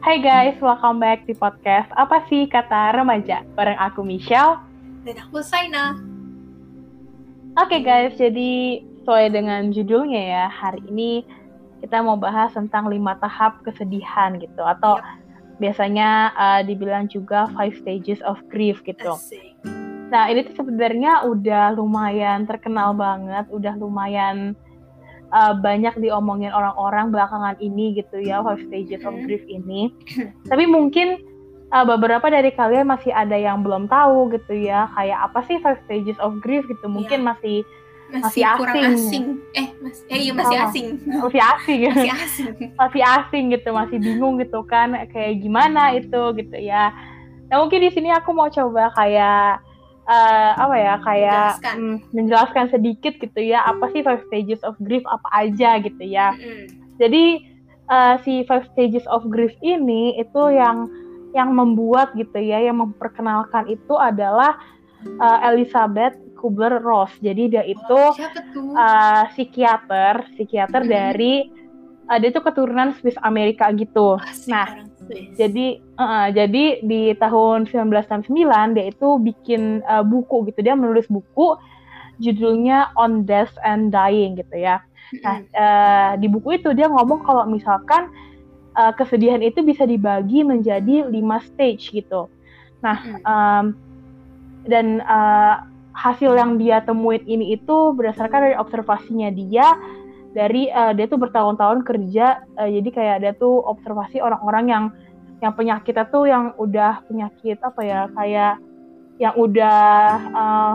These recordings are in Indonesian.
Hai guys, welcome back di podcast Apa sih Kata Remaja? Bareng aku Michelle Dan aku Saina. Oke guys, jadi sesuai dengan judulnya ya Hari ini kita mau bahas tentang lima tahap kesedihan gitu Atau biasanya uh, dibilang juga five stages of grief gitu Asik. Nah ini tuh sebenarnya udah lumayan terkenal banget Udah lumayan uh, banyak diomongin orang-orang belakangan ini gitu ya five stages of grief ini. Tapi mungkin uh, beberapa dari kalian masih ada yang belum tahu gitu ya kayak apa sih five stages of grief gitu. Mungkin masih Masih, Masih kurang asing. asing. Eh, mas, eh iya masih Oh. asing. masih asing. Masih asing. masih asing gitu, masih bingung gitu kan kayak gimana itu gitu ya. Nah mungkin di sini aku mau coba kayak uh, apa ya kayak Menjelaskan. mm, menjelaskan sedikit gitu ya apa sih five stages of grief apa aja gitu ya. Mm-mm. Jadi uh, si five stages of grief ini itu yang yang membuat gitu ya, yang memperkenalkan itu adalah uh, Elizabeth Kubler-Ross. Jadi dia itu tuh? uh, psikiater, psikiater Mhm. dari uh, dia itu keturunan Swiss Amerika gitu. Asik nah, orang Swiss. Jadi uh, jadi di tahun 1969 dia itu bikin uh, buku gitu, dia menulis buku judulnya On Death and Dying gitu ya. Nah, eh, di buku itu dia ngomong kalau misalkan eh, kesedihan itu bisa dibagi menjadi lima stage gitu. Nah, em, dan eh, hasil yang dia temuin ini itu berdasarkan dari observasinya dia dari eh, dia tuh bertahun-tahun kerja, eh, jadi kayak dia tuh observasi orang-orang yang yang penyakitnya tuh yang udah penyakit apa ya kayak yang udah Udah.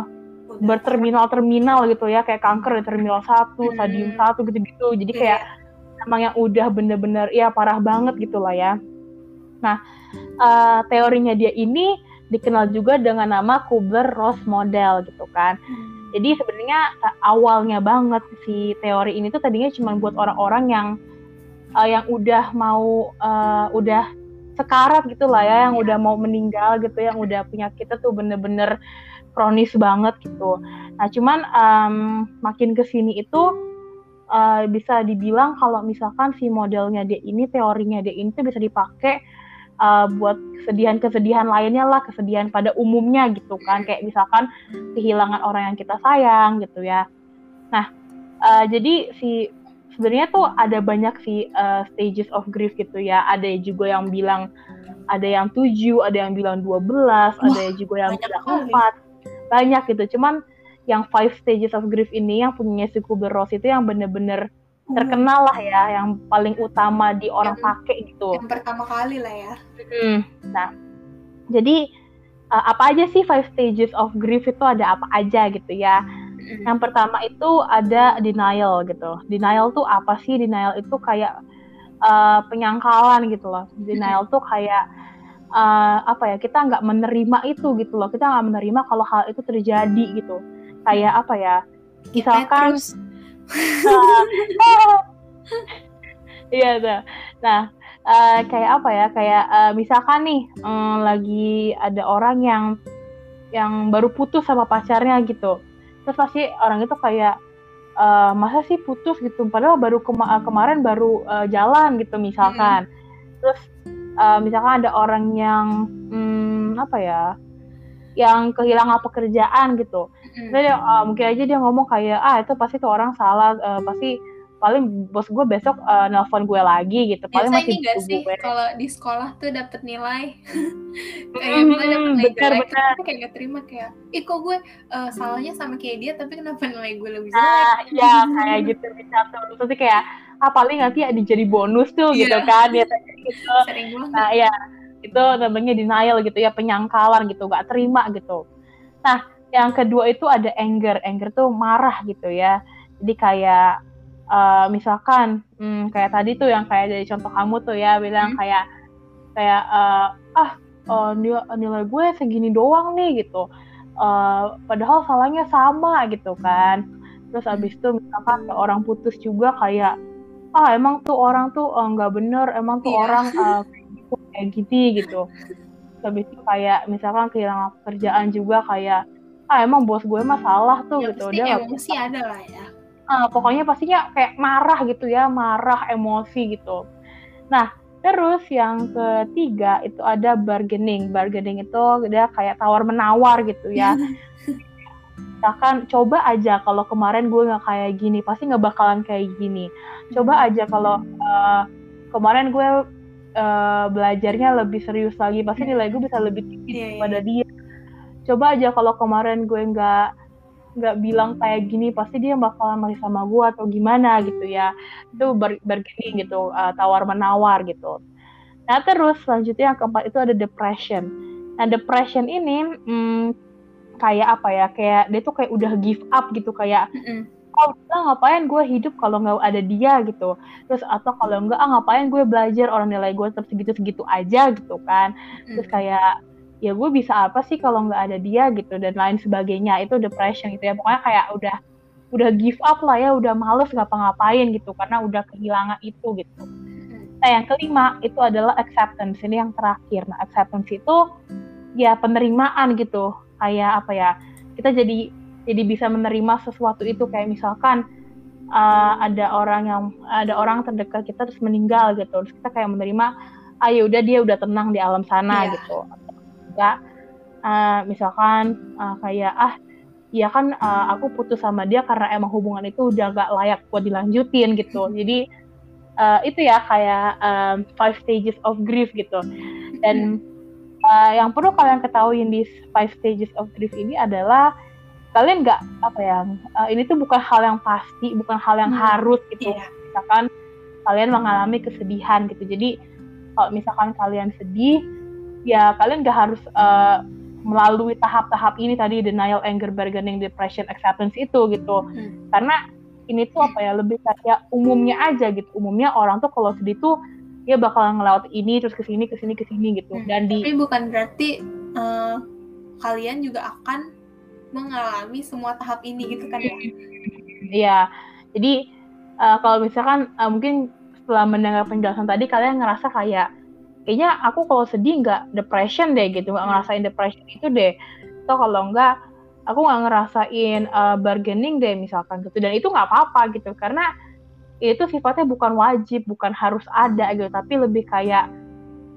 berterminal-terminal gitu ya kayak kanker di terminal 1, Hmm. stadium 1 gitu-gitu. Jadi Iya, kayak emang yang udah bener-bener ya parah banget gitu lah ya. Nah, eh, teorinya dia ini dikenal juga dengan nama Kubler-Ross model gitu kan. Hmm. Jadi sebenarnya awalnya banget si teori ini tuh tadinya cuma buat orang-orang yang eh, yang udah mau eh, udah sekarat gitu lah ya, yang udah mau meninggal gitu, yang udah penyakitnya tuh bener-bener kronis banget gitu. Nah cuman em, makin ke sini itu eh, bisa dibilang kalau misalkan si modelnya dia ini, teorinya dia ini tuh bisa dipakai eh, buat kesedihan-kesedihan lainnya lah, kesedihan pada umumnya gitu kan, kayak misalkan kehilangan orang yang kita sayang gitu ya. Nah, eh, jadi si sebenarnya tuh ada banyak sih eh, stages of grief gitu ya. Ada juga yang bilang ada yang tujuh, ada yang bilang 12, ada juga yang bilang empat. Banyak gitu. Cuman yang five stages of grief ini yang punya si Kubler-Ross itu yang bener-bener terkenal lah ya, yang paling utama di orang Yang- pakai gitu. Yang pertama kali lah ya. Mm. Nah, jadi uh, apa aja sih five stages of grief itu ada apa aja gitu ya? Mm-mm. Yang pertama itu ada denial gitu. Denial tuh apa sih? Denial itu kayak uh, penyangkalan gitu loh. Denial tuh kayak uh, apa ya? Kita nggak menerima itu gitu loh. Kita nggak menerima kalau hal itu terjadi gitu. Kayak apa ya? Misalkan Petrus. Uh, Iya tuh. Nah, eh, kayak apa ya? Kayak eh, misalkan nih em, lagi ada orang yang yang baru putus sama pacarnya gitu. Terus pasti orang itu kayak eh, masa sih putus gitu? Padahal baru kema- kemarin baru eh, jalan gitu misalkan. Terus eh, misalkan ada orang yang hmm, apa ya? Yang kehilangan pekerjaan gitu. Terus dia, ah, mungkin aja dia ngomong kayak ah itu pasti tuh orang salah eh, pasti paling bos gue besok eh, nelpon gue lagi gitu. Paling Biasa masih ini gak sih gue kalau di sekolah tuh dapet nilai? Kayak gue dapet nilai benar, jelek tapi kayak gak terima kayak ih kok gue eh, salahnya sama kayak dia tapi kenapa nilai gue lebih jelek? Nah ya kayak gitu bisa tuh. Terus kayak ah paling nanti ada jadi bonus tuh Iya. gitu kan ya gitu. Sering banget. Nah ya itu namanya denial gitu ya penyangkalan gitu gak terima gitu. Nah yang kedua itu ada anger. Anger tuh marah gitu ya. Jadi kayak eh, misalkan hmm, kayak tadi tuh yang kayak dari contoh kamu tuh ya bilang Hmm. kayak kayak eh, ah eh, nilai, nilai gue segini doang nih gitu. Eh, padahal salahnya sama gitu kan. Terus abis itu misalkan orang putus juga kayak ah emang tuh orang tuh nggak bener emang tuh Iya. orang eh, kayak gitu gini gitu. Terus habis itu kayak misalkan kehilangan pekerjaan juga kayak ah emang bos gue mah salah tuh ya gitu dia emosi ada lah ya Ah, pokoknya pastinya kayak marah gitu ya marah emosi gitu nah Terus yang ketiga itu ada bargaining. Bargaining itu dia kayak tawar menawar gitu ya. Misalkan coba aja kalau kemarin gue nggak kayak gini, pasti nggak bakalan kayak gini. Coba aja kalau uh, kemarin gue uh, belajarnya lebih serius lagi, pasti nilai gue bisa lebih tinggi yeah, iya. daripada dia. Coba aja kalau kemarin gue nggak nggak bilang kayak gini pasti dia bakalan masih sama gue atau gimana gitu ya. Itu ber bergini gitu uh, tawar menawar gitu. Nah terus selanjutnya yang keempat itu ada depression. Nah depression ini hmm, kayak apa ya kayak dia tuh kayak udah give up gitu kayak mm -hmm. oh udah ngapain gue hidup kalau nggak ada dia? gitu. Terus atau kalau enggak ah ngapain gue belajar orang nilai gue tetap segitu segitu aja? gitu kan. Mm. terus kayak ya gue bisa apa sih kalau nggak ada dia gitu dan lain sebagainya. Itu depression gitu ya. Pokoknya kayak udah udah give up lah ya udah males ngapa-ngapain gitu karena udah kehilangan itu gitu. Nah yang kelima itu adalah acceptance. Ini yang terakhir. Nah acceptance itu ya penerimaan gitu. Kayak apa ya kita jadi jadi bisa menerima sesuatu itu. Kayak misalkan uh, ada orang yang ada orang terdekat kita terus meninggal gitu. Terus kita kayak menerima ayo ah, ya udah dia udah tenang di alam sana yeah. gitu juga uh, misalkan uh, kayak ah ya kan uh, aku putus sama dia karena emang hubungan itu udah gak layak buat dilanjutin gitu. Jadi uh, itu ya kayak um, five stages of grief gitu. Dan uh, yang perlu kalian ketahui di five stages of grief ini adalah kalian nggak apa ya uh, ini tuh bukan hal yang pasti bukan hal yang hmm. harus gitu. Yeah. misalkan kalian mengalami kesedihan gitu. Jadi kalau misalkan kalian sedih ya kalian gak harus uh, melalui tahap-tahap ini tadi denial, anger, bargaining, depression, acceptance itu gitu. Hmm. Karena ini tuh apa ya lebih kayak umumnya aja gitu. Umumnya orang tuh kalau sedih tuh ya bakal ngelawat ini terus ke sini ke sini ke sini gitu. Hmm. Dan di tapi bukan berarti uh, kalian juga akan mengalami semua tahap ini gitu kan ya? Iya. Jadi uh, kalau misalkan uh, mungkin setelah mendengar penjelasan tadi kalian ngerasa kayak kayaknya aku kalau sedih nggak depression deh gitu nggak ngerasain depression itu deh. Atau kalau nggak aku nggak ngerasain uh, bargaining deh misalkan gitu. Dan itu nggak apa-apa gitu karena itu sifatnya bukan wajib bukan harus ada gitu. Tapi lebih kayak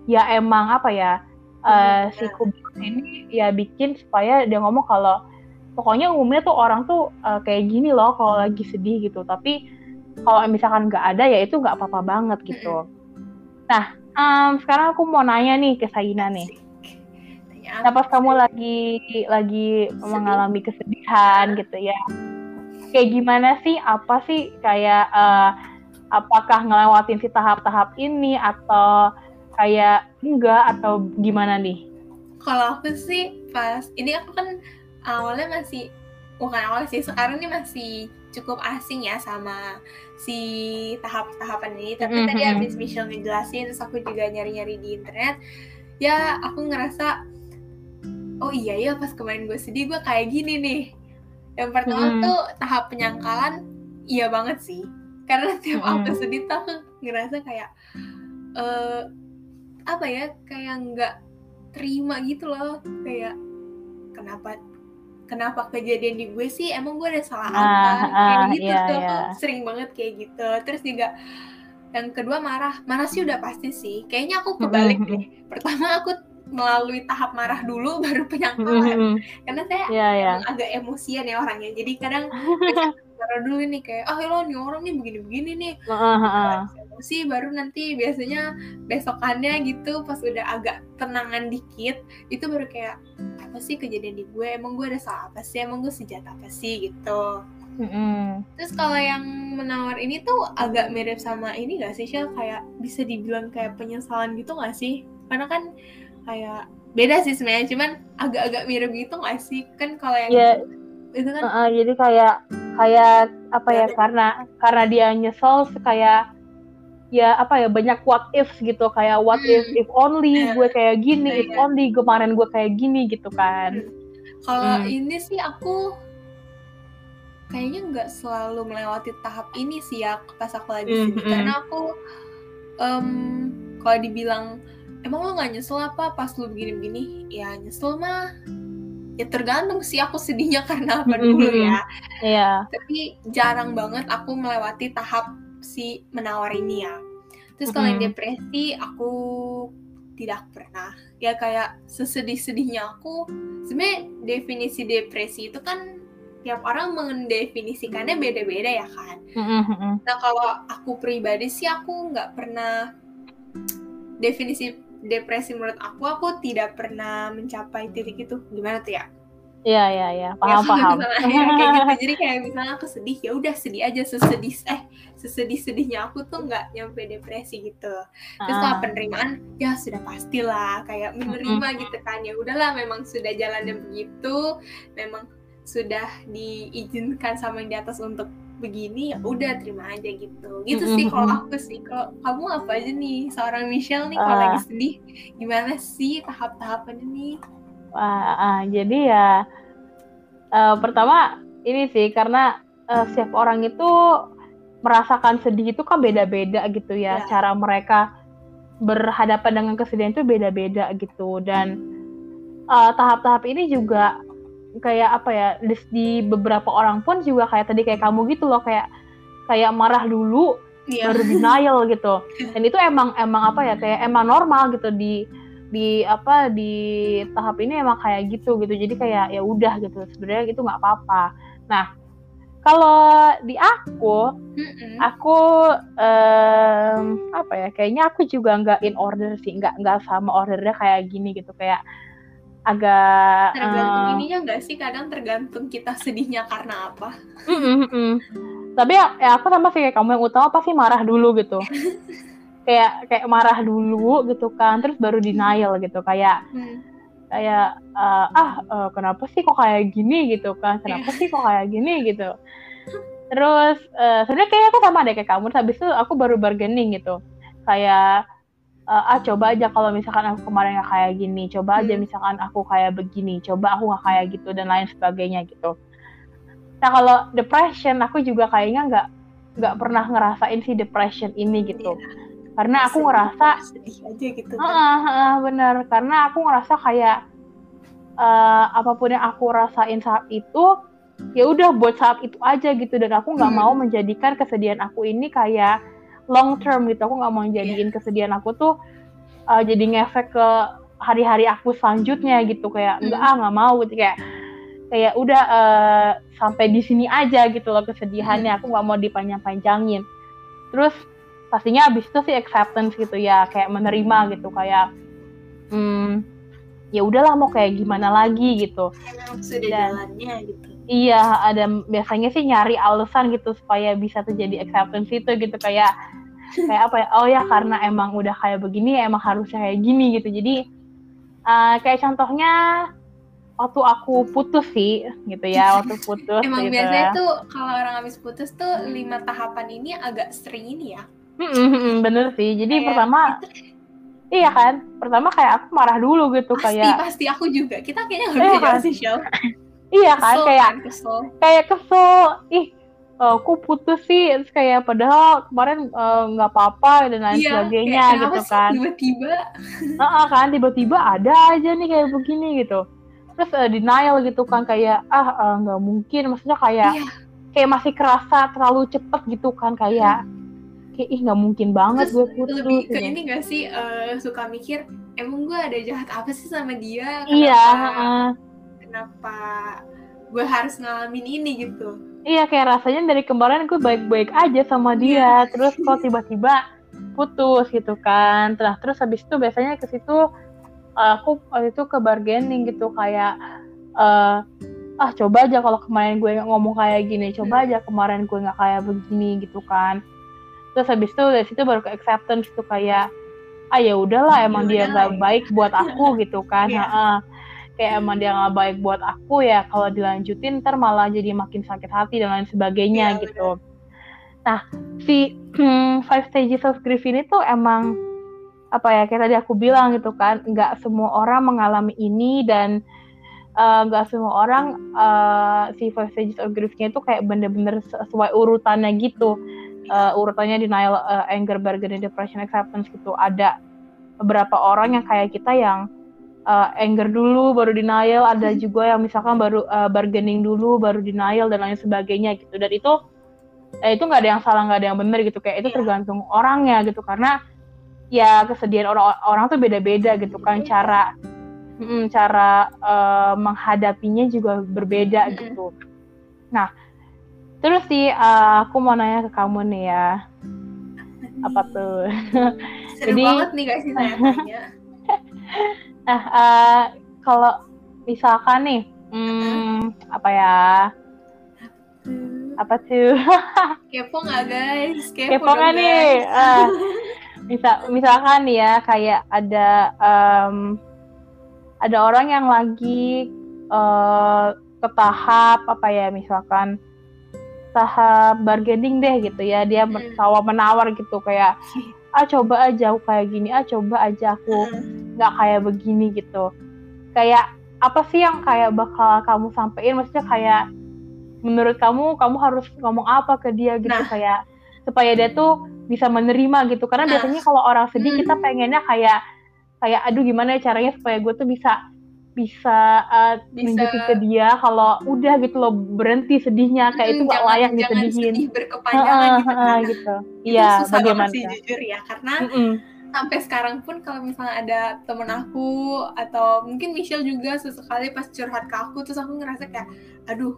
ya emang apa ya uh, si kubik ini ya bikin supaya dia ngomong kalau pokoknya umumnya tuh orang tuh uh, kayak gini loh kalau lagi sedih gitu. Tapi kalau misalkan nggak ada ya itu nggak apa-apa banget gitu. Nah um, sekarang aku mau nanya nih ke Saina nih. Nah, pas kamu lagi lagi Sedih. mengalami kesedihan gitu ya, kayak gimana sih? Apa sih kayak uh, apakah ngelewatin si tahap-tahap ini atau kayak enggak atau gimana nih? Kalau aku sih pas ini aku kan awalnya masih bukan awal sih sekarang ini masih cukup asing ya sama si tahap-tahapan ini tapi mm -hmm. tadi abis Michelle ngejelasin terus aku juga nyari-nyari di internet ya aku ngerasa oh iya ya pas kemarin gue sedih gue kayak gini nih yang pertama mm. tuh tahap penyangkalan iya banget sih karena tiap mm. aku sedih tuh aku ngerasa kayak uh, apa ya kayak nggak terima gitu loh kayak kenapa kenapa kejadian di gue sih emang gue ada salah apa? Uh, kayak gitu iya, tuh. iya. sering banget kayak gitu. Terus juga yang kedua marah. Marah sih udah pasti sih. Kayaknya aku kebalik deh. Pertama aku melalui tahap marah dulu baru penyangkalan. Karena saya yeah, yeah. agak emosian ya orangnya. Jadi kadang marah dulu nih. Kayak ah oh, lo nih orang nih begini-begini nih. Uh, uh, uh. Emosi baru nanti biasanya besokannya gitu pas udah agak tenangan dikit itu baru kayak apa sih kejadian di gue? Emang gue ada salah apa sih? Emang gue sejat apa sih? Gitu. Mm-hmm. terus kalau yang menawar ini tuh agak mirip sama ini gak sih Shell? Kayak bisa dibilang kayak penyesalan gitu gak sih? Karena kan kayak beda sih sebenarnya cuman agak-agak mirip gitu gak sih? Kan kalau yang yeah. itu kan uh, jadi kayak kayak apa ya? Karena karena dia nyesel kayak ya apa ya banyak what if gitu kayak what hmm. if if only yeah. gue kayak gini yeah, if yeah. only kemarin gue kayak gini gitu kan hmm. kalau hmm. ini sih aku kayaknya nggak selalu melewati tahap ini sih ya pas aku lagi mm -hmm. karena aku um, kalau dibilang emang lo nggak nyesel apa pas lu begini-begini ya nyesel mah ya tergantung sih aku sedihnya karena apa dulu ya yeah. tapi jarang banget aku melewati tahap si menawar ini ya terus kalau yang depresi aku tidak pernah. Ya kayak sesedih-sedihnya aku sebenarnya definisi depresi itu kan tiap orang mendefinisikannya beda-beda ya kan. Nah kalau aku pribadi sih aku nggak pernah definisi depresi menurut aku aku tidak pernah mencapai titik itu. Gimana tuh ya? Iya iya iya. Paham ya, paham. Misalnya, ya, kayak gitu. Jadi kayak misalnya aku sedih ya udah sedih aja sesedih eh sesedih sedihnya aku tuh nggak nyampe depresi gitu. Terus kalau ah. penerimaan ya sudah pastilah kayak menerima gitu kan. Ya udahlah memang sudah jalannya begitu memang sudah diizinkan sama yang di atas untuk begini ya udah terima aja gitu. Gitu sih kalau aku sih. Kalau kamu apa aja nih? Seorang Michelle nih kalau uh, lagi sedih gimana sih tahap-tahapannya nih uh, uh, jadi ya uh, pertama ini sih karena uh, setiap orang itu merasakan sedih itu kan beda-beda gitu ya yeah. cara mereka berhadapan dengan kesedihan itu beda-beda gitu dan tahap-tahap uh, ini juga kayak apa ya di, di beberapa orang pun juga kayak tadi kayak kamu gitu loh kayak kayak marah dulu yeah. baru denial gitu dan itu emang emang apa ya kayak emang normal gitu di di apa di tahap ini emang kayak gitu gitu. Jadi kayak ya udah gitu. Sebenarnya itu nggak apa-apa. Nah kalau di aku Mm-mm. aku um, apa ya kayaknya aku juga nggak in order sih. Nggak nggak sama ordernya kayak gini gitu. Kayak agak tergantung uh, ininya enggak sih? Kadang tergantung kita sedihnya karena apa. Mm, mm, mm. tapi ya, ya aku sama sih kayak kamu yang utama pasti marah dulu gitu kayak kayak marah dulu gitu kan terus baru denial gitu. Kayak hmm. kayak uh, ah uh, kenapa sih kok kayak gini? gitu kan. Kenapa sih kok kayak gini? gitu. Terus uh, sebenarnya kayak aku sama deh kayak kamu habis itu aku baru bargaining gitu. Kayak uh, ah coba aja kalau misalkan aku kemarin nggak kayak gini coba aja hmm. misalkan aku kayak begini coba aku nggak kayak gitu dan lain sebagainya gitu. Nah kalau depression aku juga kayaknya nggak nggak pernah ngerasain si depression ini gitu. Yeah. Karena aku ngerasa sedih aja gitu kan? uh, uh, bener. Karena aku ngerasa kayak uh, apa pun yang aku rasain saat itu ya udah buat saat itu aja gitu. Dan aku nggak hmm. mau menjadikan kesedihan aku ini kayak long term gitu. Aku nggak mau jadiin yeah. kesedihan aku tuh uh, jadi ngefek ke hari-hari aku selanjutnya gitu. Kayak enggak ah nggak mau. Gitu kayak kayak udah uh, sampai di sini aja gitu loh kesedihannya. Aku nggak mau dipanjang-panjangin. Terus pastinya abis itu sih acceptance gitu ya kayak menerima gitu kayak hmm, ya udahlah mau kayak gimana lagi gitu. Sudah Dan, jalannya gitu. iya ada biasanya sih nyari alasan gitu supaya bisa terjadi acceptance itu gitu kayak kayak apa ya oh ya karena emang udah kayak begini emang harusnya kayak gini gitu. Jadi uh, kayak contohnya waktu aku putus sih gitu ya waktu putus emang gitu. biasanya tuh kalau orang habis putus tuh lima tahapan ini agak sering ini ya hmm, bener sih. Jadi kayak pertama Iya kan, pertama kayak aku marah dulu gitu pasti, kayak. Pasti pasti aku juga. Kita kayaknya nggak bisa iya, sih iya kan, kayak kan, kesel. kayak kesel. Ih, uh, aku putus sih. Kayak padahal kemarin eh, nggak uh, apa-apa dan lain iya, sebagainya gitu kan. tiba-tiba? Uh, kan? Tiba-tiba ada aja nih kayak begini gitu. Terus uh, denial gitu kan? Kayak ah nggak uh, mungkin. Maksudnya kayak iya. kayak masih kerasa terlalu cepet gitu kan? Kayak kayak ih nggak mungkin banget gue putus lebih ke ini gak sih uh, suka mikir emang gue ada jahat apa sih sama dia? Kenapa, iya uh, kenapa gue harus ngalamin ini? Gitu. Iya kayak rasanya dari kemarin gue baik-baik aja sama dia yeah. terus kok tiba-tiba putus gitu kan. Terus terus habis itu biasanya ke situ uh, aku waktu itu ke bargaining gitu kayak uh, ah coba aja kalau kemarin gue ngomong kayak gini coba hmm. aja kemarin gue nggak kayak begini gitu kan terus habis itu dari situ baru ke acceptance tuh kayak ah ya udahlah emang dia nggak baik buat aku gitu kan yeah. Iya. uh, kayak emang dia nggak baik buat aku ya kalau dilanjutin ntar malah jadi makin sakit hati dan lain sebagainya ya, gitu. Bener. Nah si five stages of grief ini tuh emang apa ya kayak tadi aku bilang gitu kan nggak semua orang mengalami ini dan eh, nggak uh, semua orang uh, si five stages of grief-nya itu kayak bener-bener sesuai urutannya gitu uh, urutannya denial, uh, anger, bargaining, depression, acceptance gitu. Ada beberapa orang yang kayak kita yang uh, anger dulu baru denial. Ada juga yang misalkan baru uh, bargaining dulu baru denial dan lain sebagainya gitu. Dan itu eh, itu nggak ada yang salah nggak ada yang benar gitu. Kayak itu Iya. tergantung orangnya gitu. Karena ya kesedihan orang orang tuh beda-beda gitu kan. Beda. cara mm, cara eh, menghadapinya juga berbeda gitu. Nah terus sih eh, aku mau nanya ke kamu nih ya apa tuh Seru Jadi- banget nih guys saya tanya. nah eh, kalau misalkan nih hmm, apa ya apa tuh Kepo nggak guys? Kepo, kepo nih. Ah, misal misalkan nih ya kayak ada em, ada orang yang lagi eh, ke tahap apa ya misalkan tahap bargaining deh gitu ya dia Hmm. bertawar menawar gitu kayak ah coba aja aku kayak gini ah coba aja aku Heeh. nggak kayak begini gitu kayak apa sih yang kayak bakal kamu sampein maksudnya kayak menurut kamu kamu harus ngomong apa ke dia gitu Nah. kayak supaya dia tuh bisa menerima gitu karena Nah. biasanya kalau orang sedih Hmm. kita pengennya kayak kayak aduh gimana ya caranya supaya gue tuh bisa bisa uh, Bisa- nunjukin ke dia kalau udah gitu loh berhenti sedihnya kayak itu Hmm, gak jangan- layak jangan disedihin sedih berkepanjangan gitu kan. gitu Itu iya susah banget bagaimana sih jujur ya karena Mm-mm. sampai sekarang pun kalau misalnya ada temen aku atau mungkin Michelle juga sesekali pas curhat ke aku terus aku ngerasa kayak aduh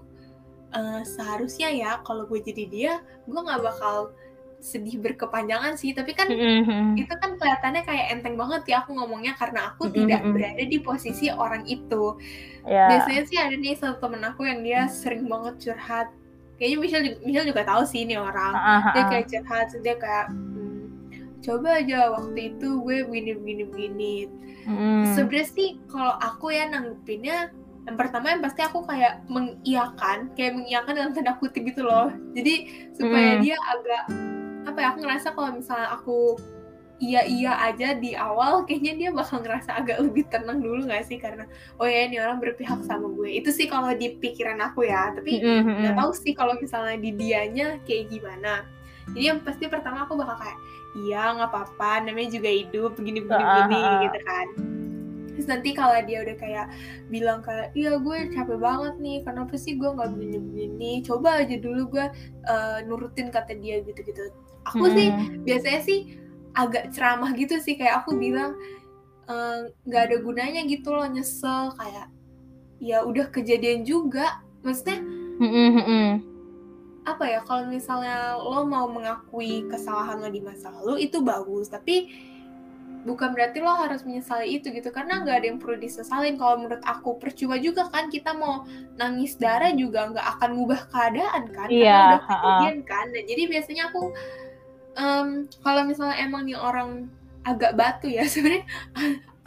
eh, seharusnya ya kalau gue jadi dia gue nggak bakal sedih berkepanjangan sih tapi kan Mm-mm. itu kan kelihatannya kayak enteng banget ya aku ngomongnya karena aku Mm-mm, tidak berada di posisi orang itu. Ya. Biasanya sih ada nih satu temen aku yang dia sering banget curhat. Kayaknya Michelle juga, Michelle juga tahu sih ini orang. Heeh, dia kayak curhat dia kayak "Hmm, coba aja waktu itu gue begini begini begini Mm-mm. sebenarnya sih kalau aku ya nanggepinnya yang pertama yang pasti aku kayak mengiyakan kayak mengiyakan dalam tanda kutip gitu loh. Jadi supaya Hmm. dia agak apa ya aku ngerasa kalau misalnya aku iya iya aja di awal kayaknya dia bakal ngerasa agak lebih tenang dulu nggak sih? Karena oh ya ini orang berpihak sama gue. Itu sih kalau di pikiran aku ya tapi nggak mm-mm. tahu sih kalau misalnya di dianya kayak gimana. Jadi yang pasti pertama aku bakal kayak iya nggak apa-apa namanya juga hidup begini begini Ah, begini ah, ah. gitu kan. Terus nanti kalau dia udah kayak bilang kayak iya gue capek banget nih kenapa sih gue nggak begini begini coba aja dulu gue eh, nurutin kata dia gitu gitu aku sih Mm-mm. biasanya sih agak ceramah gitu sih kayak aku bilang eh, nggak ada gunanya gitu loh nyesel kayak ya udah kejadian juga maksudnya Mm-mm, mm-mm. apa ya kalau misalnya lo mau mengakui kesalahan lo di masa lalu itu bagus tapi bukan berarti lo harus menyesali itu gitu karena nggak ada yang perlu disesalin kalau menurut aku percuma juga kan kita mau nangis darah juga nggak akan ngubah keadaan kan Iya, karena udah ha-ha. kejadian kan nah, jadi biasanya aku em, kalau misalnya emang nih orang agak batu ya sebenarnya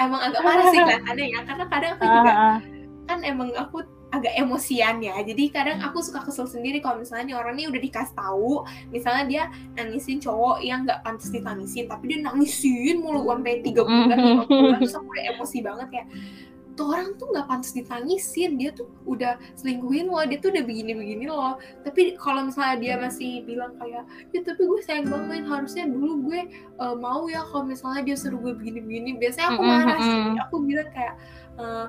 emang agak parah sih kelihatannya ya karena kadang aku juga Ah, ah. kan emang aku agak emosian ya. Jadi kadang aku suka kesel sendiri kalau misalnya nih orang nih udah dikasih tahu misalnya dia nangisin cowok yang nggak pantas ditangisin tapi dia nangisin mulu sampai tiga bulan lima bulan terus aku udah emosi banget kayak tuh orang tuh nggak pantas ditangisin. Dia tuh udah selingkuhin lo dia tuh udah begini-begini loh tapi kalau misalnya dia masih bilang kayak ya tapi gue sayang banget harusnya dulu gue eh, mau ya kalau misalnya dia suruh gue begini-begini. Biasanya aku Mm-mm, marah sih. mm-mm. aku bilang kayak eh,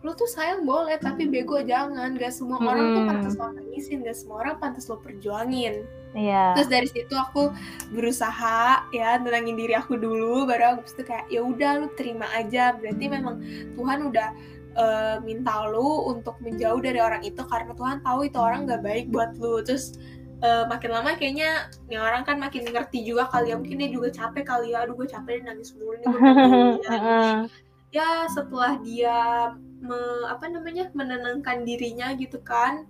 lo tuh sayang boleh tapi bego jangan gak semua orang tuh Mm-mm. pantas lo tangisin gak semua orang pantas lo perjuangin Iya. terus dari situ aku berusaha ya tenangin diri aku dulu baru aku bisa kayak ya udah lu terima aja berarti memang Tuhan udah eh, minta lu untuk menjauh dari orang itu karena Tuhan tahu itu orang gak baik buat lu terus eh, makin lama kayaknya nih orang kan makin ngerti juga kali ya mungkin dia juga capek kali ya aduh gue capek nangis mulu nih gue pengen dia." Heeh. ya setelah dia me- apa namanya menenangkan dirinya gitu kan.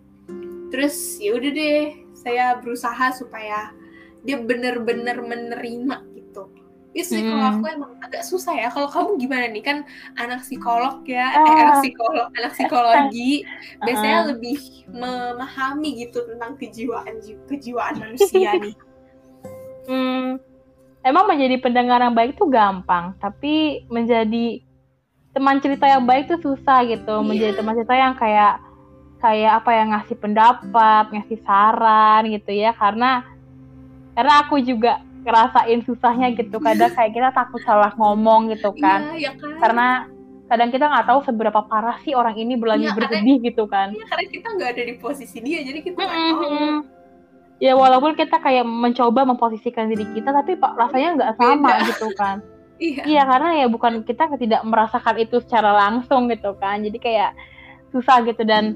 Terus ya udah deh saya berusaha supaya dia bener-bener menerima gitu. Itu sih kalau Hmm. aku emang agak susah ya. Kalau kamu gimana nih? Kan anak psikolog ya Ah. eh, anak psikolog anak psikologi. Biasanya Ah. lebih memahami gitu tentang kejiwaan ji- kejiwaan manusia nih. Hmm, emang menjadi pendengar yang baik tuh gampang, tapi menjadi teman cerita yang baik tuh susah gitu. Iya. Menjadi teman cerita yang kayak kayak apa ya ngasih pendapat, ngasih saran gitu ya. Karena karena aku juga ngerasain susahnya gitu. Kadang kayak kita takut salah ngomong gitu kan. iya ya kan Karena kadang kita nggak tahu seberapa parah sih orang ini lagi Iya, karena- bersedih gitu kan. Iya, karena kita nggak ada di posisi dia jadi kita nggak tahu mm-mm. ya walaupun kita kayak mencoba memposisikan diri kita tapi pak rasanya nggak sama Beda. gitu kan iya. iya karena ya bukan kita tidak merasakan itu secara langsung gitu kan. Jadi kayak susah gitu dan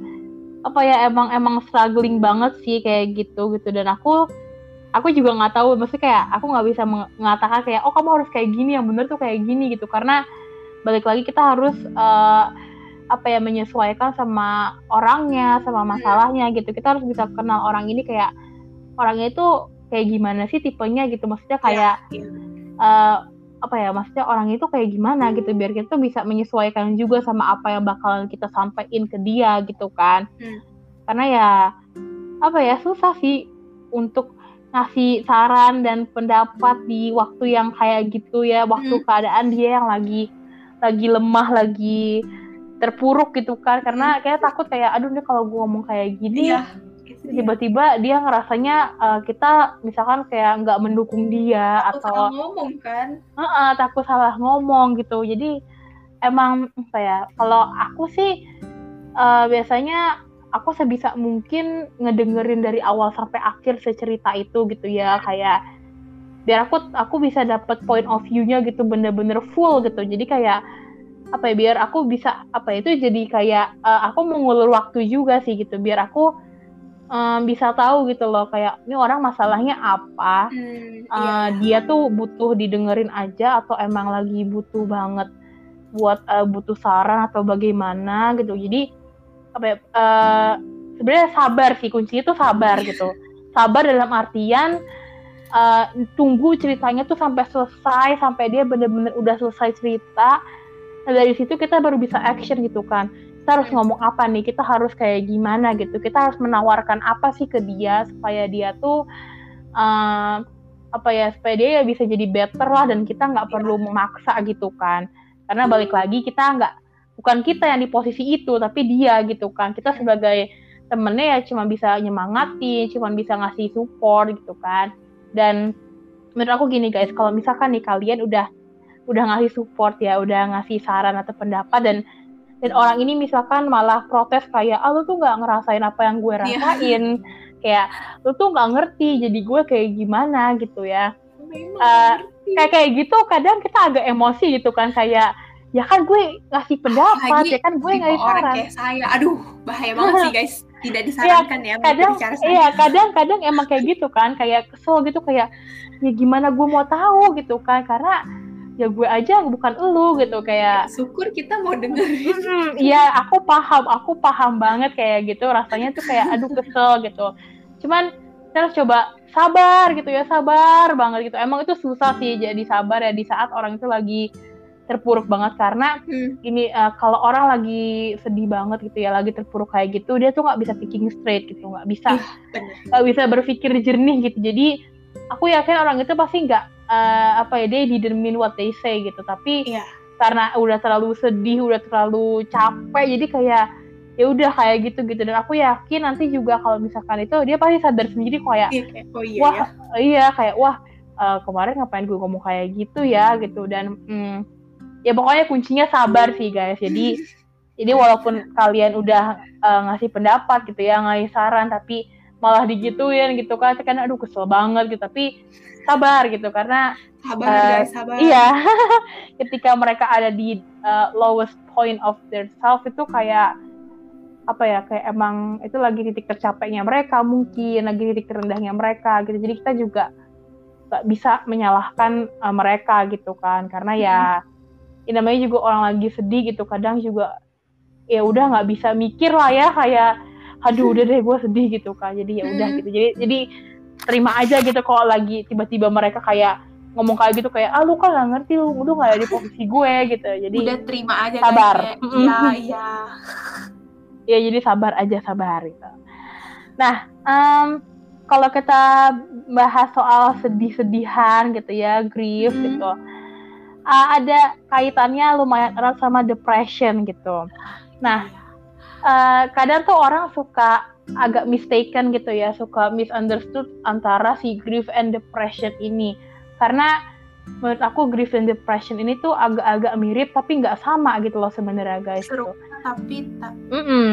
apa ya emang emang struggling banget sih kayak gitu gitu. Dan aku aku juga nggak tahu maksudnya kayak aku nggak bisa mengatakan kayak oh kamu harus kayak gini yang bener tuh kayak gini gitu. Karena balik lagi kita harus uh, apa ya menyesuaikan sama orangnya sama iya. masalahnya gitu. Kita harus bisa kenal orang ini kayak orangnya itu kayak gimana sih tipenya gitu. Maksudnya iya, kayak ya, Uh, apa ya maksudnya orang itu kayak gimana gitu biar kita tuh bisa menyesuaikan juga sama apa yang bakalan kita sampaikan ke dia gitu kan. Hmm. karena ya apa ya susah sih untuk ngasih saran dan pendapat di waktu yang kayak gitu ya waktu hmm. keadaan dia yang lagi lagi lemah lagi terpuruk gitu kan. Karena kayak takut kayak aduh nih kalau gue ngomong kayak gini iya tiba-tiba dia ngerasanya uh, kita misalkan kayak nggak mendukung dia takut atau salah ngomong kan? Uh -uh, takut salah ngomong gitu. Jadi emang apa ya kalau aku sih uh, biasanya aku sebisa mungkin ngedengerin dari awal sampai akhir secerita itu gitu ya. Kayak biar aku aku bisa dapet point of view-nya gitu bener-bener full gitu. Jadi kayak apa ya biar aku bisa apa ya, itu jadi kayak uh, aku mengulur waktu juga sih gitu. Biar aku um, bisa tahu gitu loh kayak ini orang masalahnya apa? Hmm, uh, dia tuh butuh didengerin aja atau emang lagi butuh banget buat uh, butuh saran atau bagaimana? Gitu. Jadi apa ya uh, sebenarnya sabar sih kunci itu sabar iya. gitu. Sabar dalam artian uh, tunggu ceritanya tuh sampai selesai sampai dia bener-bener udah selesai cerita nah dari situ kita baru bisa action gitu kan kita harus ngomong apa nih? Kita harus kayak gimana gitu? Kita harus menawarkan apa sih ke dia supaya dia tuh uh, apa ya supaya dia ya bisa jadi better lah dan kita nggak perlu memaksa gitu kan? Karena balik lagi kita nggak bukan kita yang di posisi itu tapi dia gitu kan? Kita sebagai temennya ya cuma bisa nyemangati cuma bisa ngasih support gitu kan? Dan menurut aku gini guys kalau misalkan nih kalian udah udah ngasih support ya udah ngasih saran atau pendapat dan dan orang ini misalkan malah protes kayak ah lu tuh nggak ngerasain apa yang gue iya. rasain. Yeah. kayak lu tuh nggak ngerti jadi gue kayak gimana gitu ya. Uh, kayak kayak gitu kadang kita agak emosi gitu kan kayak ya kan gue ngasih pendapat Lagi, ya kan gue ngasih saran. kayak saya. Aduh bahaya banget sih guys. Tidak iya, disarankan ya, ya kadang iya kadang kadang emang kayak gitu kan kayak kesel gitu kayak ya gimana gue mau tahu gitu kan. Karena ya gue aja bukan elu gitu. Kayak syukur kita mau dengerin. Iya aku paham aku paham banget kayak gitu. Rasanya tuh kayak aduh kesel gitu. Cuman kita harus coba sabar gitu ya sabar banget gitu. Emang itu susah sih jadi sabar ya di saat orang itu lagi terpuruk banget. Karena hmm. ini uh, kalau orang lagi sedih banget gitu ya lagi terpuruk kayak gitu dia tuh nggak bisa thinking straight gitu. Nggak bisa nggak bisa berpikir jernih gitu. Jadi aku yakin orang itu pasti nggak uh, apa ya they didn't mean what they say gitu tapi yeah. karena udah terlalu sedih udah terlalu capek jadi kayak ya udah kayak gitu gitu dan aku yakin nanti juga kalau misalkan itu dia pasti sadar sendiri kayak oh, iya, wah ya. iya kayak wah uh, kemarin ngapain gue ngomong kayak gitu ya gitu dan hmm, ya pokoknya kuncinya sabar sih guys jadi jadi walaupun kalian udah uh, ngasih pendapat gitu ya ngasih saran tapi malah digituin gitu kan. Kan aduh kesel banget gitu. Tapi sabar gitu karena sabar uh, guys sabar. iya. Ketika mereka ada di uh, lowest point of their self itu kayak apa ya kayak emang itu lagi titik tercapainya mereka mungkin lagi titik terendahnya mereka gitu. Jadi kita juga gak bisa menyalahkan uh, mereka gitu kan. Karena ya hmm. ini namanya juga orang lagi sedih gitu. Kadang juga ya udah nggak bisa mikir lah ya kayak aduh udah deh gue sedih gitu kan jadi ya udah hmm. gitu. Jadi jadi terima aja gitu kalau lagi tiba-tiba mereka kayak ngomong kayak gitu kayak ah lu kan gak ngerti? Lu lu gak ada di posisi gue gitu. Jadi udah terima aja sabar. iya iya. Ya jadi sabar aja sabar gitu. Nah um, kalau kita bahas soal sedih-sedihan gitu ya grief hmm. gitu uh, ada kaitannya lumayan erat sama depression gitu. Nah uh, kadang tuh orang suka agak mistaken gitu ya, suka misunderstood antara si grief and depression ini. Karena menurut aku grief and depression ini tuh agak-agak mirip tapi nggak sama gitu loh sebenarnya guys. Seru, gitu. tapi tak. Mm -mm.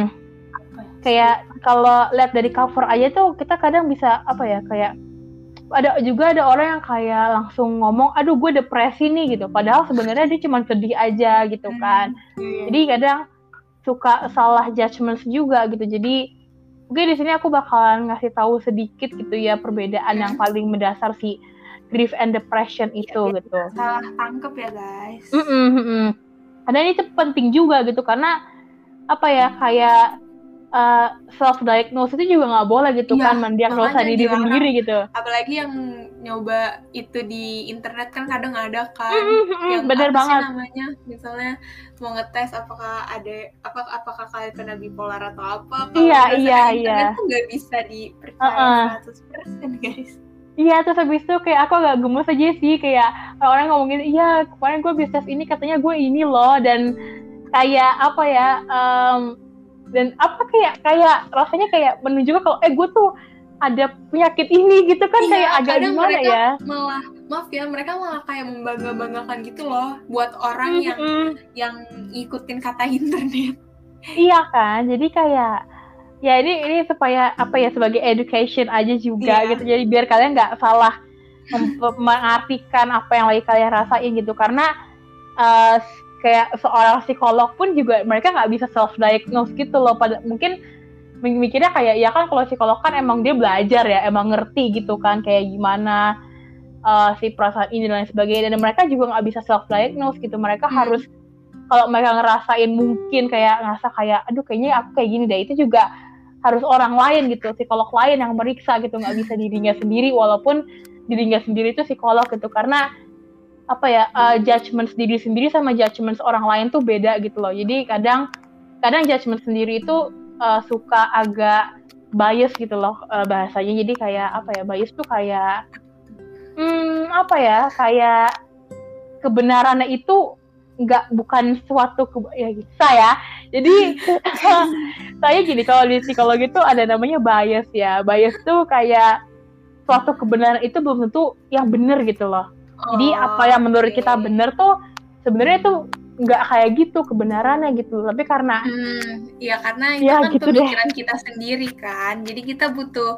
kayak kalau lihat dari cover aja tuh kita kadang bisa apa ya kayak ada juga ada orang yang kayak langsung ngomong aduh gue depresi nih gitu padahal sebenarnya dia cuma sedih aja gitu hmm, kan hmm. jadi kadang suka salah judgement juga gitu. Jadi mungkin di sini aku bakalan ngasih tahu sedikit gitu ya perbedaan yang paling mendasar si grief and depression iya, itu ya, gitu. salah tangkep ya guys. Mm -mm, mm -mm. karena ini penting juga gitu karena apa ya kayak uh, self diagnose itu juga nggak boleh gitu ya, kan mendiagnosa diri sendiri gitu. Apalagi yang nyoba itu di internet kan kadang ada kan mm-hmm, yang bener banget. namanya? Misalnya mau ngetes apakah ada apa apakah kalian kena bipolar atau apa? Iya iya iya. itu nggak bisa dipercaya uh -uh. 100% guys. Iya terus habis itu kayak aku agak gemes aja sih kayak orang ngomongin iya kemarin gue bisa ini katanya gue ini loh dan kayak apa ya um, dan apa kayak kayak rasanya kayak menunjukkan kalau eh gue tuh ada penyakit ini gitu kan iya, kayak agak gimana mereka ya malah maaf ya mereka malah kayak membangga banggakan gitu loh buat orang mm -hmm. yang yang ikutin kata internet iya kan jadi kayak ya ini ini supaya apa ya sebagai education aja juga iya. gitu jadi biar kalian nggak salah mengartikan apa yang lagi kalian rasain gitu karena uh, kayak seorang psikolog pun juga mereka nggak bisa self diagnose gitu loh. Pada mungkin mikirnya kayak ya kan kalau psikolog kan emang dia belajar ya emang ngerti gitu kan kayak gimana uh, si perasaan ini dan lain sebagainya. Dan mereka juga nggak bisa self diagnose gitu. Mereka hmm. harus kalau mereka ngerasain mungkin kayak ngerasa kayak aduh kayaknya aku kayak gini deh. Itu juga harus orang lain gitu psikolog lain yang meriksa gitu. Nggak bisa dirinya sendiri walaupun dirinya sendiri itu psikolog gitu. Karena apa ya uh, judgement diri sendiri sama judgement orang lain tuh beda gitu loh. Jadi kadang kadang judgement sendiri itu uh, suka agak bias gitu loh uh, bahasanya. Jadi kayak apa ya bias tuh kayak hmm apa ya kayak kebenarannya itu nggak bukan suatu ke ya gitu ya. Jadi saya gini kalau di psikologi itu ada namanya bias ya. Bias tuh kayak suatu kebenaran itu belum tentu yang benar gitu loh jadi apa yang menurut kita benar tuh sebenarnya tuh nggak kayak gitu kebenarannya gitu. Tapi karena hmm, ya karena itu ya, kan gitu pemikiran deh. kita sendiri kan. Jadi kita butuh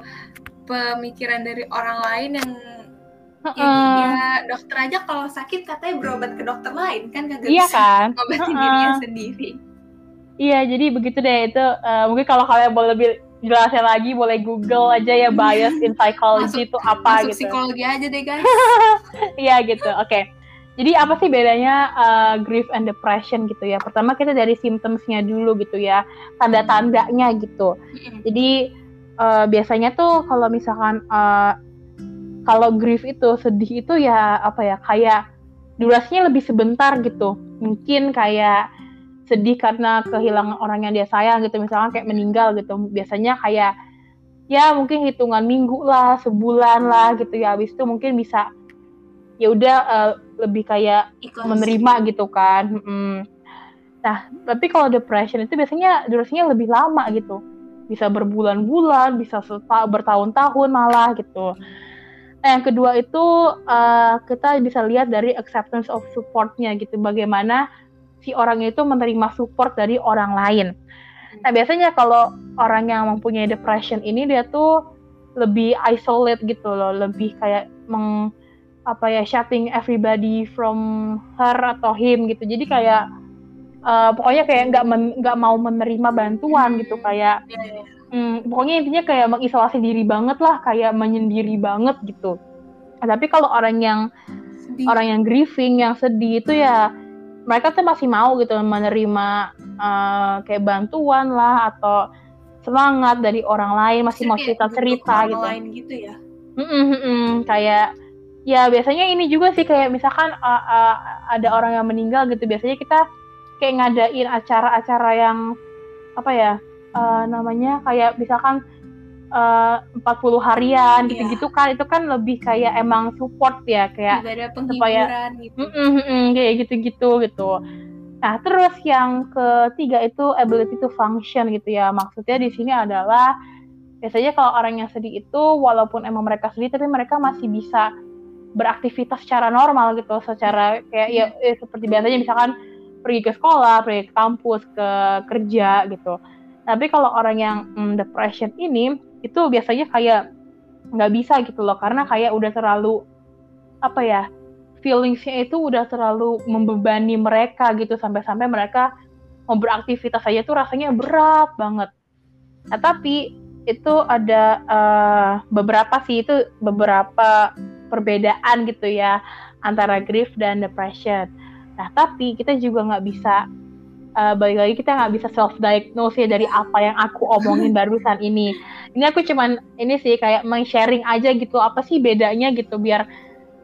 pemikiran dari orang lain yang uh -uh. Ya, ya dokter aja kalau sakit katanya berobat ke dokter lain kan kagak iya bisa kan? ngobatin uh -uh. dirinya sendiri. Iya, jadi begitu deh itu uh, mungkin kalau kalian boleh lebih jelasin lagi boleh Google aja ya bias in psychology itu apa masuk gitu. psikologi aja deh guys. Iya gitu. Oke. Okay. Jadi apa sih bedanya uh, grief and depression gitu ya? Pertama kita dari symptomsnya dulu gitu ya, tanda-tandanya gitu. Jadi uh, biasanya tuh kalau misalkan uh, kalau grief itu sedih itu ya apa ya kayak durasinya lebih sebentar gitu. Mungkin kayak sedih karena kehilangan orang yang dia sayang gitu misalnya kayak meninggal gitu. Biasanya kayak ya mungkin hitungan minggu lah sebulan lah gitu ya. Habis itu mungkin bisa ya udah uh, lebih kayak Ikhlas. menerima gitu kan hmm. nah tapi kalau depression itu biasanya durasinya lebih lama gitu. Bisa berbulan-bulan bisa bertahun-tahun malah gitu. Nah, yang kedua itu uh, kita bisa lihat dari acceptance of supportnya gitu. Bagaimana si orang itu menerima support dari orang lain. Nah biasanya kalau orang yang mempunyai depression ini dia tuh lebih isolate gitu loh, lebih kayak meng apa ya shutting everybody from her atau him gitu. Jadi kayak uh, pokoknya kayak nggak nggak mau menerima bantuan gitu kayak hmm, pokoknya intinya kayak mengisolasi diri banget lah, kayak menyendiri banget gitu. Nah, tapi kalau orang yang sedih. orang yang grieving, yang sedih itu ya mereka tuh masih mau gitu menerima uh, kayak bantuan lah atau semangat dari orang lain masih mau cerita cerita gitu. Lain gitu ya. Mm -mm, mm -mm, kayak ya biasanya ini juga sih kayak misalkan uh, uh, ada orang yang meninggal gitu biasanya kita kayak ngadain acara-acara yang apa ya uh, namanya kayak misalkan uh, 40 harian iya. gitu-gitu kan itu kan lebih kayak emang support ya kayak supaya gitu. -mm, kayak gitu-gitu gitu. Nah, terus yang ketiga itu ability to function gitu ya. Maksudnya di sini adalah biasanya kalau orang yang sedih itu walaupun emang mereka sedih tapi mereka masih bisa beraktivitas secara normal gitu, secara kayak ya, ya seperti biasanya misalkan pergi ke sekolah, pergi ke kampus, ke kerja gitu Tapi kalau orang yang mm, depression ini itu biasanya kayak nggak bisa gitu loh karena kayak udah terlalu apa ya feelingsnya itu udah terlalu membebani mereka gitu sampai-sampai mereka mau beraktivitas aja tuh rasanya berat banget. Nah tapi itu ada uh, beberapa sih itu beberapa perbedaan gitu ya antara grief dan depression. Nah tapi kita juga nggak bisa uh, balik lagi kita nggak bisa self diagnose ya dari apa yang aku omongin barusan ini. Ini aku cuman ini sih kayak meng-sharing aja gitu apa sih bedanya gitu biar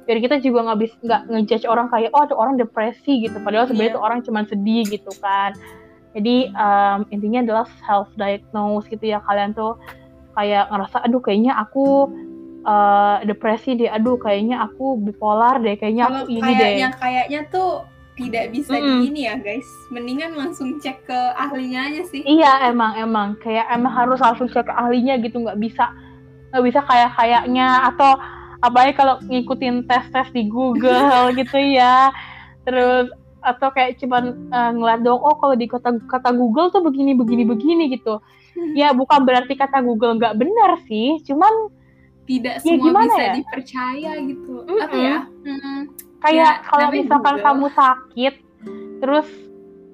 biar kita juga nggak bisa nggak ngejudge orang kayak oh ada orang depresi gitu. Padahal sebenarnya yeah. tuh orang cuma sedih gitu kan. Jadi um, intinya adalah self diagnose gitu ya. Kalian tuh kayak ngerasa aduh kayaknya aku uh, depresi deh. Aduh kayaknya aku bipolar deh. Kayaknya aku ini kayaknya, deh kayaknya tuh tidak bisa mm -hmm. gini ya guys. Mendingan langsung cek ke ahlinya aja sih. Iya emang emang. Kayak emang harus langsung cek ke ahlinya gitu. Nggak bisa nggak bisa kayak kayaknya atau apalagi kalau ngikutin tes-tes di Google gitu ya. Terus atau kayak cuman uh, ngeliat dong oh kalau di kata kata Google tuh begini begini begini gitu. Ya bukan berarti kata Google nggak benar sih. Cuman tidak ya, semua bisa ya? dipercaya gitu. Mm -hmm. apa ya? Mm, kayak ya, kalau misalkan Google. kamu sakit terus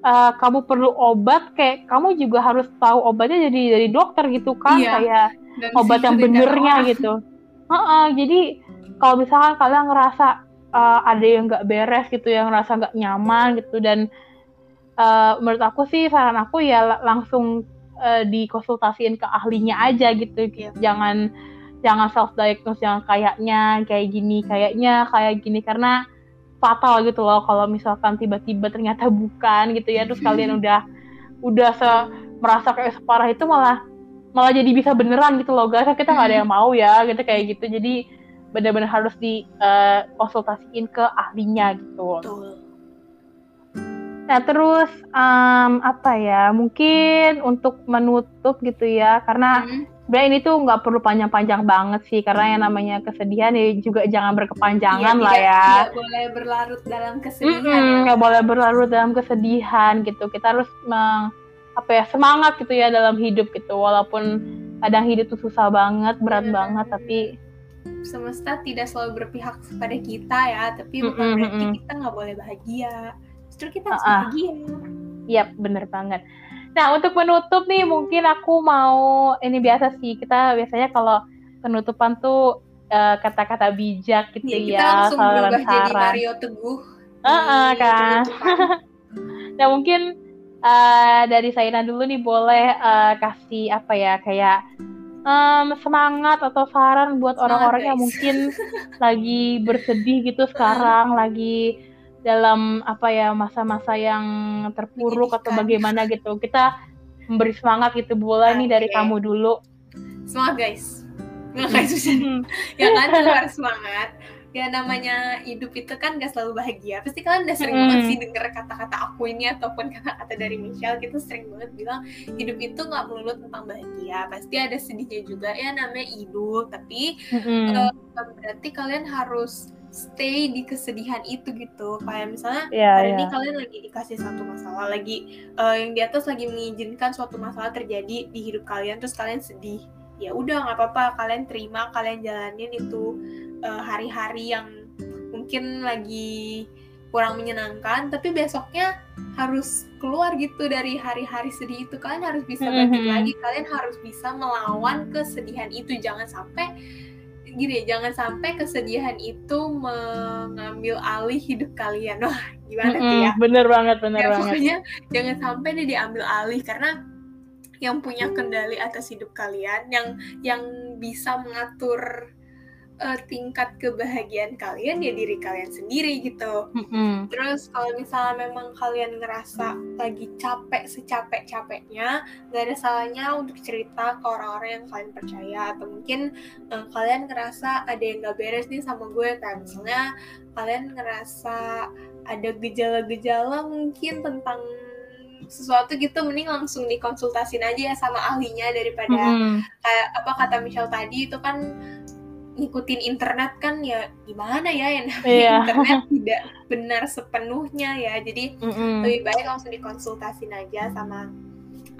uh, kamu perlu obat kayak kamu juga harus tahu obatnya jadi dari dokter gitu kan iya. kayak Dan obat yang benernya gitu uh -uh, jadi kalau misalkan kalian ngerasa uh, ada yang nggak beres gitu yang ngerasa nggak nyaman gitu dan uh, menurut aku sih saran aku ya langsung uh, dikonsultasiin ke ahlinya aja gitu yeah. jangan jangan self diagnose yang kayaknya kayak gini kayaknya kayak gini karena fatal gitu loh kalau misalkan tiba-tiba ternyata bukan gitu ya terus kalian udah udah se merasa kayak separah itu malah malah jadi bisa beneran gitu loh guys. Kita nggak ada yang mau ya gitu kayak gitu. Jadi benar-benar harus dikonsultasiin uh, ke ahlinya gitu. Nah terus um, apa ya mungkin untuk menutup gitu ya karena hmm. Ini tuh nggak perlu panjang-panjang banget sih karena yang namanya kesedihan ya juga jangan berkepanjangan iya, lah ya. Tidak boleh berlarut dalam kesedihan. Nggak mm -mm, ya. boleh berlarut dalam kesedihan gitu. Kita harus meng, apa ya semangat gitu ya dalam hidup gitu walaupun kadang hidup tuh susah banget berat hmm. banget tapi semesta tidak selalu berpihak kepada kita ya tapi bukan mm -hmm. berarti kita nggak boleh bahagia justru kita harus uh -uh. bahagia Iya bener banget nah untuk penutup nih mungkin aku mau ini biasa sih kita biasanya kalau penutupan tuh eh, kata-kata uh, bijak gitu ya, kita langsung berubah jadi Mario Teguh uh -uh, kan? nah mungkin uh, dari Saina dulu nih boleh uh, kasih apa ya kayak um, semangat atau saran buat orang-orang yang mungkin lagi bersedih gitu sekarang, lagi dalam apa ya masa-masa yang terpuruk atau bagaimana gitu. Kita memberi semangat gitu okay. nih dari kamu dulu. Semangat guys. Semangat guys. ya kan harus semangat ya namanya hidup itu kan gak selalu bahagia pasti kalian udah sering banget sih denger kata-kata aku ini ataupun kata-kata dari Michelle kita sering banget bilang hidup itu nggak melulu tentang bahagia pasti ada sedihnya juga ya namanya hidup tapi uh, berarti kalian harus stay di kesedihan itu gitu kayak misalnya yeah, hari yeah. ini kalian lagi dikasih satu masalah lagi uh, yang di atas lagi mengizinkan suatu masalah terjadi di hidup kalian terus kalian sedih ya udah nggak apa-apa kalian terima kalian jalanin itu uh, hari-hari yang mungkin lagi kurang menyenangkan tapi besoknya harus keluar gitu dari hari-hari sedih itu kalian harus bisa bangkit mm-hmm. lagi kalian harus bisa melawan kesedihan itu jangan sampai gini jangan sampai kesedihan itu mengambil alih hidup kalian wah gimana mm-hmm. tuh ya bener banget bener ya, banget pokoknya jangan sampai nih diambil alih karena yang punya kendali atas hidup kalian yang yang bisa mengatur uh, tingkat kebahagiaan kalian ya diri kalian sendiri gitu. Mm-hmm. Terus kalau misalnya memang kalian ngerasa lagi capek secapek-capeknya, nggak ada salahnya untuk cerita ke orang-orang yang kalian percaya atau mungkin uh, kalian ngerasa ada yang nggak beres nih sama gue kan misalnya kalian ngerasa ada gejala-gejala mungkin tentang sesuatu gitu mending langsung dikonsultasin aja ya sama ahlinya daripada mm-hmm. kayak apa kata Michelle tadi itu kan ngikutin internet kan ya gimana ya yang yeah. internet tidak benar sepenuhnya ya jadi mm -hmm. lebih baik langsung dikonsultasin aja sama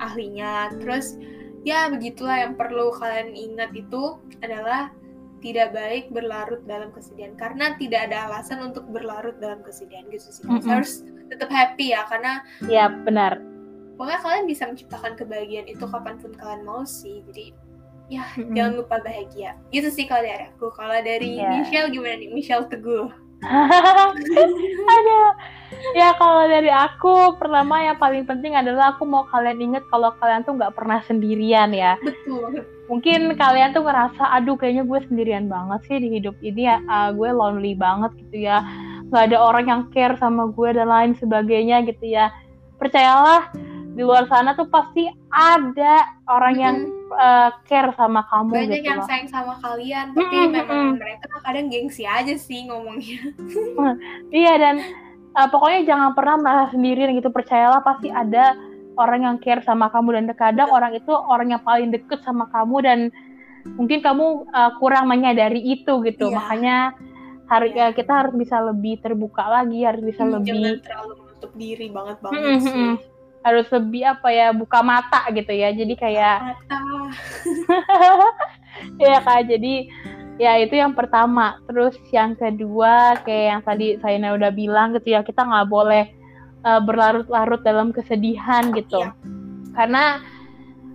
ahlinya terus ya begitulah yang perlu kalian ingat itu adalah tidak baik berlarut dalam kesedihan karena tidak ada alasan untuk berlarut dalam kesedihan gitu sih mm -hmm. harus tetap happy ya karena ya benar pokoknya kalian bisa menciptakan kebahagiaan itu kapan pun kalian mau sih jadi ya mm -hmm. jangan lupa bahagia. Gitu sih kalau dari aku. Kalau dari yeah. Michelle gimana nih? Michelle Teguh. Ada ya kalau dari aku pertama yang paling penting adalah aku mau kalian inget kalau kalian tuh nggak pernah sendirian ya. Betul. Mungkin kalian tuh ngerasa aduh kayaknya gue sendirian banget sih di hidup ini ya. Uh, gue lonely banget gitu ya. Nggak ada orang yang care sama gue dan lain sebagainya gitu ya. Percayalah di luar sana tuh pasti ada orang mm -hmm. Uh, care sama kamu banyak gitu yang loh. sayang sama kalian tapi mm -hmm. memang mereka kadang gengsi aja sih ngomongnya iya dan uh, pokoknya jangan pernah merasa sendirian gitu percayalah pasti ada orang yang care sama kamu dan terkadang orang itu orang yang paling deket sama kamu dan mungkin kamu uh, kurang menyadari itu gitu yeah. makanya harus yeah. kita harus bisa lebih terbuka lagi harus bisa hmm, lebih jangan terlalu menutup diri banget banget hmm, sih harus lebih apa ya buka mata gitu ya. Jadi kayak mata. Ya kak. Jadi ya itu yang pertama. Terus yang kedua kayak yang tadi saya udah bilang gitu ya kita nggak boleh uh, berlarut-larut dalam kesedihan gitu. Ya. karena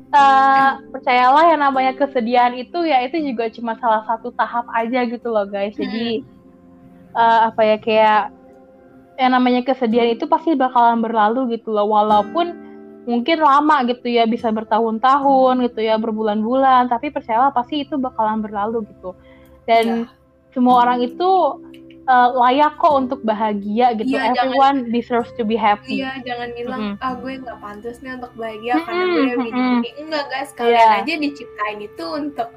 uh, percayalah yang namanya kesedihan itu ya itu juga cuma salah satu tahap aja gitu loh guys. Jadi uh, apa ya kayak yang namanya kesedihan itu pasti bakalan berlalu gitu loh walaupun mungkin lama gitu ya bisa bertahun-tahun gitu ya berbulan-bulan tapi percayalah pasti itu bakalan berlalu gitu dan ya. semua orang itu uh, layak kok untuk bahagia gitu ya, everyone jangan, deserves to be happy iya jangan bilang mm -hmm. ah gue nggak pantas nih untuk bahagia mm -hmm. karena gue begini-begini enggak guys kalian yeah. aja diciptain itu untuk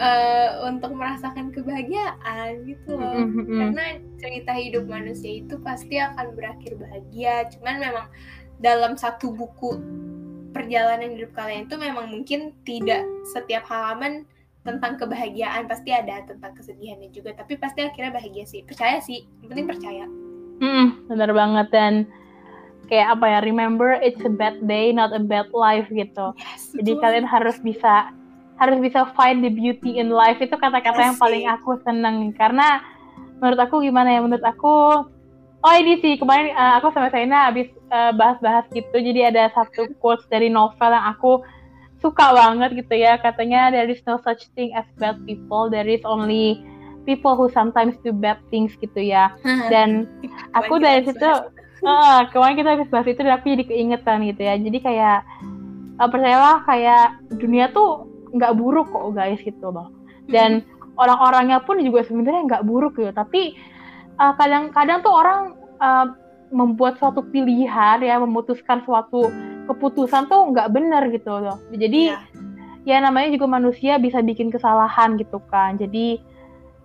uh, untuk merasakan kebahagiaan gitu loh. Karena cerita hidup manusia itu pasti akan berakhir bahagia. Cuman memang dalam satu buku perjalanan hidup kalian itu memang mungkin tidak setiap halaman tentang kebahagiaan pasti ada tentang kesedihannya juga. Tapi pasti akhirnya bahagia sih. Percaya sih. Yang penting percaya. Hmm benar banget. Dan kayak apa ya remember it's a bad day not a bad life gitu. Yes, jadi kalian harus bisa harus bisa find the beauty in life. Itu kata-kata yang paling aku seneng. Karena menurut aku gimana ya? Menurut aku oh ini sih. Kemarin uh, aku sama Saina habis uh, bahas-bahas gitu. Jadi ada satu quotes dari novel yang aku suka banget gitu ya. Katanya there is no such thing as bad people. There is only people who sometimes do bad things gitu ya. Dan aku dari situ uh, kemarin kita habis bahas itu dan aku jadi keingetan gitu ya. Jadi kayak uh, percayalah kayak dunia tuh nggak buruk kok guys gitu bang dan orang-orangnya pun juga sebenarnya nggak buruk gitu. Tapi kadang kadang-kadang tuh orang uh, membuat suatu pilihan ya memutuskan suatu keputusan tuh nggak benar gitu loh. Jadi yeah. ya namanya juga manusia bisa bikin kesalahan gitu kan. Jadi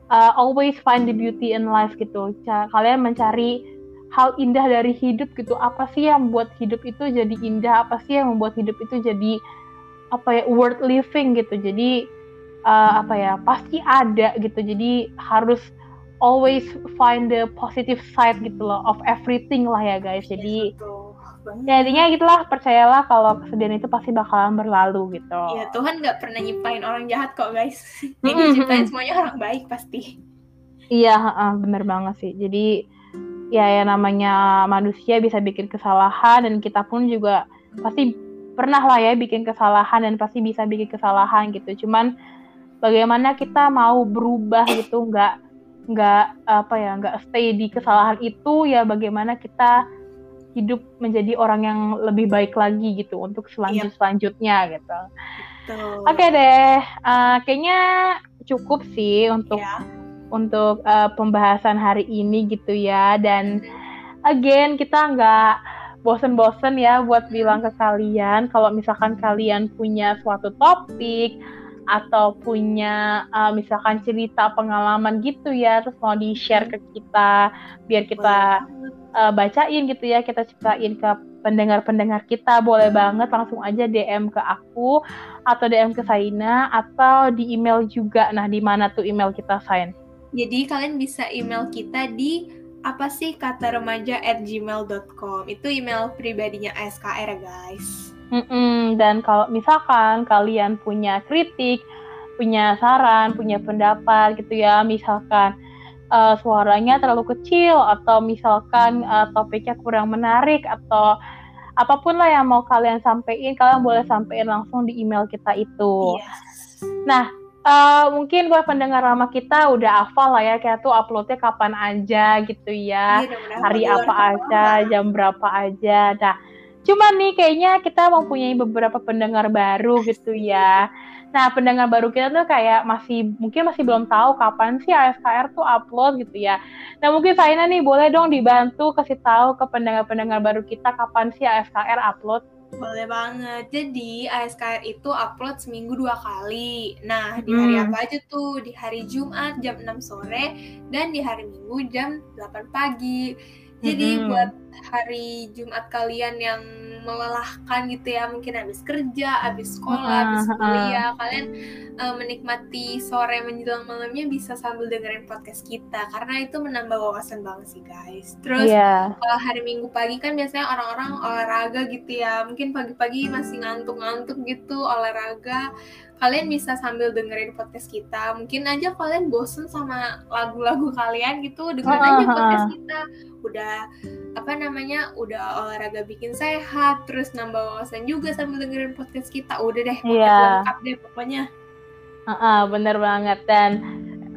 uh, always find the beauty in life gitu. Kalian mencari hal indah dari hidup gitu. Apa sih yang membuat hidup itu jadi indah? Apa sih yang membuat hidup itu jadi apa ya worth living gitu. Jadi uh, apa ya pasti ada gitu. Jadi harus always find the positive side gitu loh of everything lah ya guys. Jadi ya intinya gitulah percayalah kalau kesedihan itu pasti bakalan berlalu gitu. Ya Tuhan nggak pernah nyiptain orang jahat kok guys. Jadi mm -hmm. ciptain semuanya orang baik pasti. Iya uh, bener banget sih. Jadi ya ya namanya manusia bisa bikin kesalahan dan kita pun juga pasti pernah lah ya bikin kesalahan dan pasti bisa bikin kesalahan gitu cuman bagaimana kita mau berubah gitu nggak nggak apa ya nggak stay di kesalahan itu ya bagaimana kita hidup menjadi orang yang lebih baik lagi gitu untuk selanjut selanjutnya gitu. Oke okay deh, uh, kayaknya cukup sih untuk yeah. untuk uh, pembahasan hari ini gitu ya dan again kita nggak bosen-bosen ya buat bilang ke kalian kalau misalkan kalian punya suatu topik atau punya uh, misalkan cerita pengalaman gitu ya terus mau di share ke kita biar kita uh, bacain gitu ya kita ceritain ke pendengar-pendengar kita boleh banget langsung aja DM ke aku atau DM ke Saina atau di email juga. Nah di mana tuh email kita Sain? Jadi kalian bisa email kita di apa sih kata remaja at gmail.com itu email pribadinya ASKR ya guys Mm-mm, dan kalau misalkan kalian punya kritik, punya saran, punya pendapat gitu ya, misalkan uh, suaranya terlalu kecil atau misalkan uh, topiknya kurang menarik atau apa pun lah yang mau kalian sampaikan, kalian boleh sampaikan langsung di email kita itu. Yes. Nah, uh, mungkin buat pendengar lama kita udah hafal lah ya kayak tuh uploadnya kapan aja gitu ya, iya, hari apa aja, jam berapa aja. Nah Cuma nih kayaknya kita mempunyai beberapa pendengar baru gitu ya. Nah, pendengar baru kita tuh kayak masih mungkin masih belum tahu kapan sih ASKR tuh upload gitu ya. Nah, mungkin Saina nih boleh dong dibantu kasih tahu ke pendengar-pendengar baru kita kapan sih ASKR upload. Boleh banget. Jadi ASKR itu upload seminggu dua kali. Nah, di hari hmm. apa aja tuh? Di hari Jumat jam 6 sore dan di hari Minggu jam 8 pagi. Jadi mm -hmm. buat hari Jumat kalian yang melelahkan gitu ya, mungkin habis kerja, habis sekolah, habis kuliah, kalian uh, menikmati sore menjelang malamnya bisa sambil dengerin podcast kita karena itu menambah wawasan banget sih guys. Terus yeah. kalau hari Minggu pagi kan biasanya orang-orang olahraga gitu ya, mungkin pagi-pagi masih ngantuk-ngantuk gitu olahraga. Kalian bisa sambil dengerin podcast kita. Mungkin aja kalian bosen sama lagu-lagu kalian gitu dengerin aja podcast kita. Udah apa namanya udah olahraga bikin sehat terus nambah wawasan juga sambil dengerin podcast kita udah deh yeah. lengkap deh pokoknya uh, uh, bener banget dan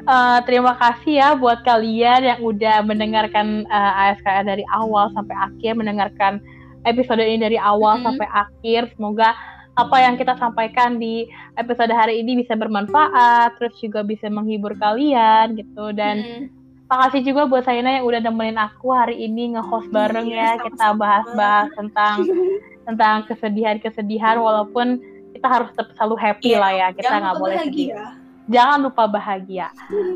uh, terima kasih ya buat kalian yang udah mendengarkan uh, ASKR dari awal sampai akhir mendengarkan episode ini dari awal mm -hmm. sampai akhir semoga apa yang kita sampaikan di episode hari ini bisa bermanfaat, terus juga bisa menghibur kalian gitu dan hmm. Makasih juga buat Saina yang udah nemenin aku hari ini nge-host iya, bareng ya kita bahas-bahas tentang tentang kesedihan-kesedihan walaupun kita harus tetap selalu happy yeah, lah ya kita nggak boleh sedih. Jangan lupa bahagia.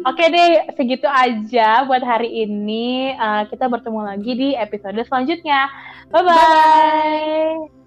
Oke deh, segitu aja buat hari ini. Uh, kita bertemu lagi di episode selanjutnya. Bye-bye. bye bye